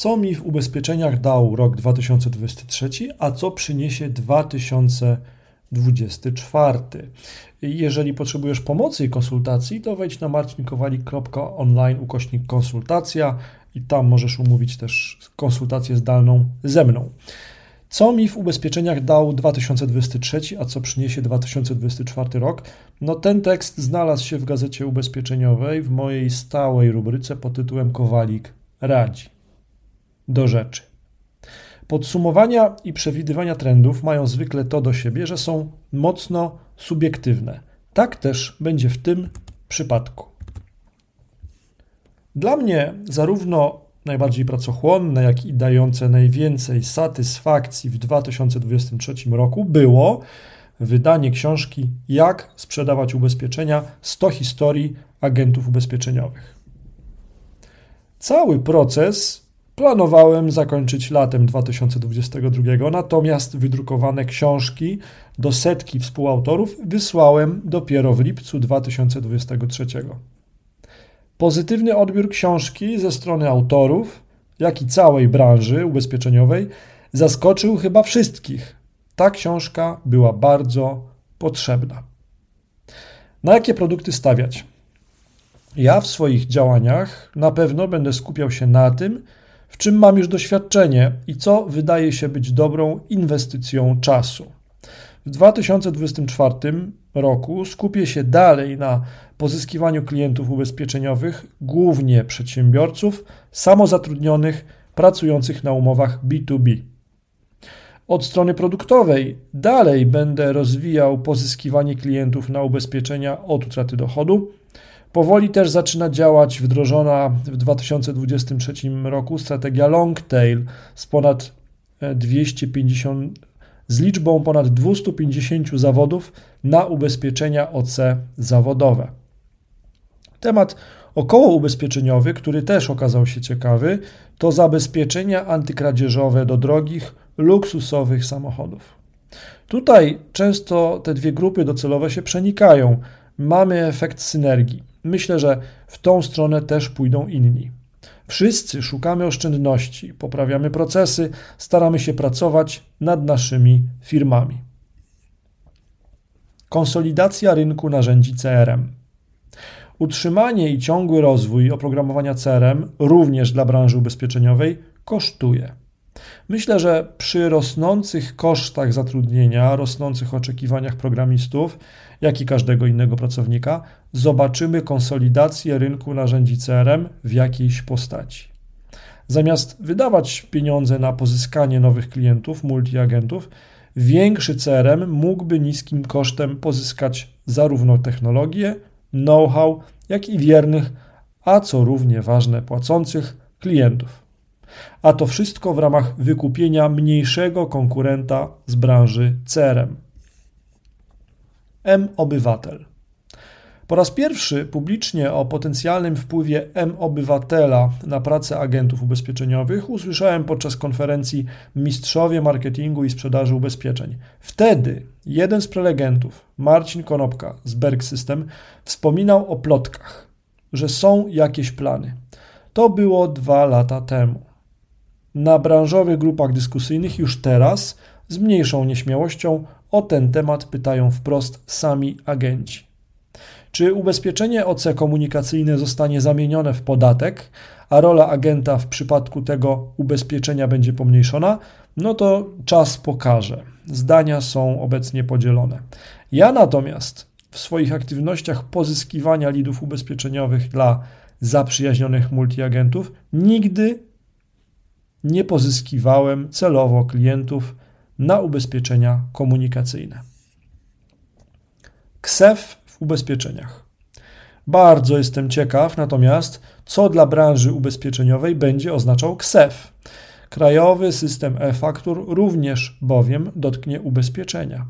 Co mi w ubezpieczeniach dał rok 2023, a co przyniesie 2024? Jeżeli potrzebujesz pomocy i konsultacji, to wejdź na marcinkowalik.online ukośnik konsultacja i tam możesz umówić też konsultację zdalną ze mną. Co mi w ubezpieczeniach dał 2023, a co przyniesie 2024 rok? No ten tekst znalazł się w gazecie ubezpieczeniowej w mojej stałej rubryce pod tytułem Kowalik radzi. Do rzeczy. Podsumowania i przewidywania trendów mają zwykle to do siebie, że są mocno subiektywne. Tak też będzie w tym przypadku. Dla mnie zarówno najbardziej pracochłonne, jak i dające najwięcej satysfakcji w 2023 roku było wydanie książki Jak sprzedawać ubezpieczenia 100 historii agentów ubezpieczeniowych. Cały proces planowałem zakończyć latem 2022, natomiast wydrukowane książki do setki współautorów wysłałem dopiero w lipcu 2023. Pozytywny odbiór książki ze strony autorów, jak i całej branży ubezpieczeniowej zaskoczył chyba wszystkich. Ta książka była bardzo potrzebna. Na jakie produkty stawiać? Ja w swoich działaniach na pewno będę skupiał się na tym, w czym mam już doświadczenie i co wydaje się być dobrą inwestycją czasu. W 2024 roku skupię się dalej na pozyskiwaniu klientów ubezpieczeniowych, głównie przedsiębiorców, samozatrudnionych, pracujących na umowach B2B. Od strony produktowej dalej będę rozwijał pozyskiwanie klientów na ubezpieczenia od utraty dochodu. Powoli też zaczyna działać wdrożona w 2023 roku strategia long tail z ponad 250 z liczbą ponad 250 zawodów na ubezpieczenia OC zawodowe. Temat okołoubezpieczeniowy, który też okazał się ciekawy, to zabezpieczenia antykradzieżowe do drogich, luksusowych samochodów. Tutaj często te dwie grupy docelowe się przenikają. Mamy efekt synergii. Myślę, że w tą stronę też pójdą inni. Wszyscy szukamy oszczędności, poprawiamy procesy, staramy się pracować nad naszymi firmami. Konsolidacja rynku narzędzi CRM. Utrzymanie i ciągły rozwój oprogramowania CRM również dla branży ubezpieczeniowej kosztuje. Myślę, że przy rosnących kosztach zatrudnienia, rosnących oczekiwaniach programistów, jak i każdego innego pracownika, zobaczymy konsolidację rynku narzędzi CRM w jakiejś postaci. Zamiast wydawać pieniądze na pozyskanie nowych klientów, multiagentów, większy CRM mógłby niskim kosztem pozyskać zarówno technologię, know-how, jak i wiernych, a co równie ważne, płacących klientów. A to wszystko w ramach wykupienia mniejszego konkurenta z branży CRM. M-Obywatel. Po raz pierwszy publicznie o potencjalnym wpływie M-Obywatela na pracę agentów ubezpieczeniowych usłyszałem podczas konferencji Mistrzowie Marketingu i Sprzedaży Ubezpieczeń. Wtedy jeden z prelegentów, Marcin Konopka z Berg System, wspominał o plotkach, że są jakieś plany. To było dwa lata temu. Na branżowych grupach dyskusyjnych już teraz z mniejszą nieśmiałością o ten temat pytają wprost sami agenci. Czy ubezpieczenie OC komunikacyjne zostanie zamienione w podatek, a rola agenta w przypadku tego ubezpieczenia będzie pomniejszona? No to czas pokaże. Zdania są obecnie podzielone. Ja natomiast w swoich aktywnościach pozyskiwania lidów ubezpieczeniowych dla zaprzyjaźnionych multiagentów nigdy nie pozyskiwałem celowo klientów na ubezpieczenia komunikacyjne. KSEF w ubezpieczeniach. Bardzo jestem ciekaw natomiast, co dla branży ubezpieczeniowej będzie oznaczał KSEF. Krajowy system e-faktur również bowiem dotknie ubezpieczenia.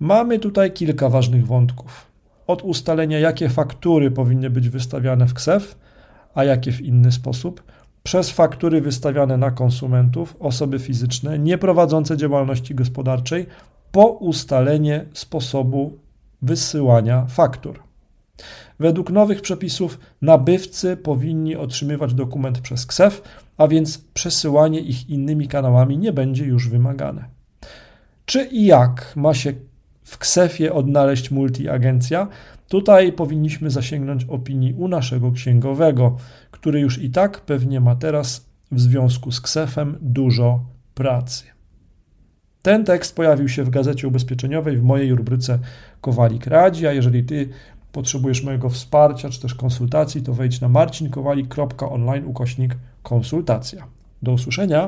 Mamy tutaj kilka ważnych wątków. Od ustalenia, jakie faktury powinny być wystawiane w KSEF, a jakie w inny sposób, przez faktury wystawiane na konsumentów, osoby fizyczne nieprowadzące działalności gospodarczej, po ustalenie sposobu wysyłania faktur. Według nowych przepisów nabywcy powinni otrzymywać dokument przez KSEF, a więc przesyłanie ich innymi kanałami nie będzie już wymagane. Czy i jak ma się w ksefie odnaleźć multiagencja? Tutaj powinniśmy zasięgnąć opinii u naszego księgowego, który już i tak pewnie ma teraz w związku z ksefem dużo pracy. Ten tekst pojawił się w gazecie ubezpieczeniowej w mojej rubryce Kowalik Radzi, a jeżeli ty potrzebujesz mojego wsparcia czy też konsultacji, to wejdź na marcinkowalik.online ukośnik konsultacja. Do usłyszenia.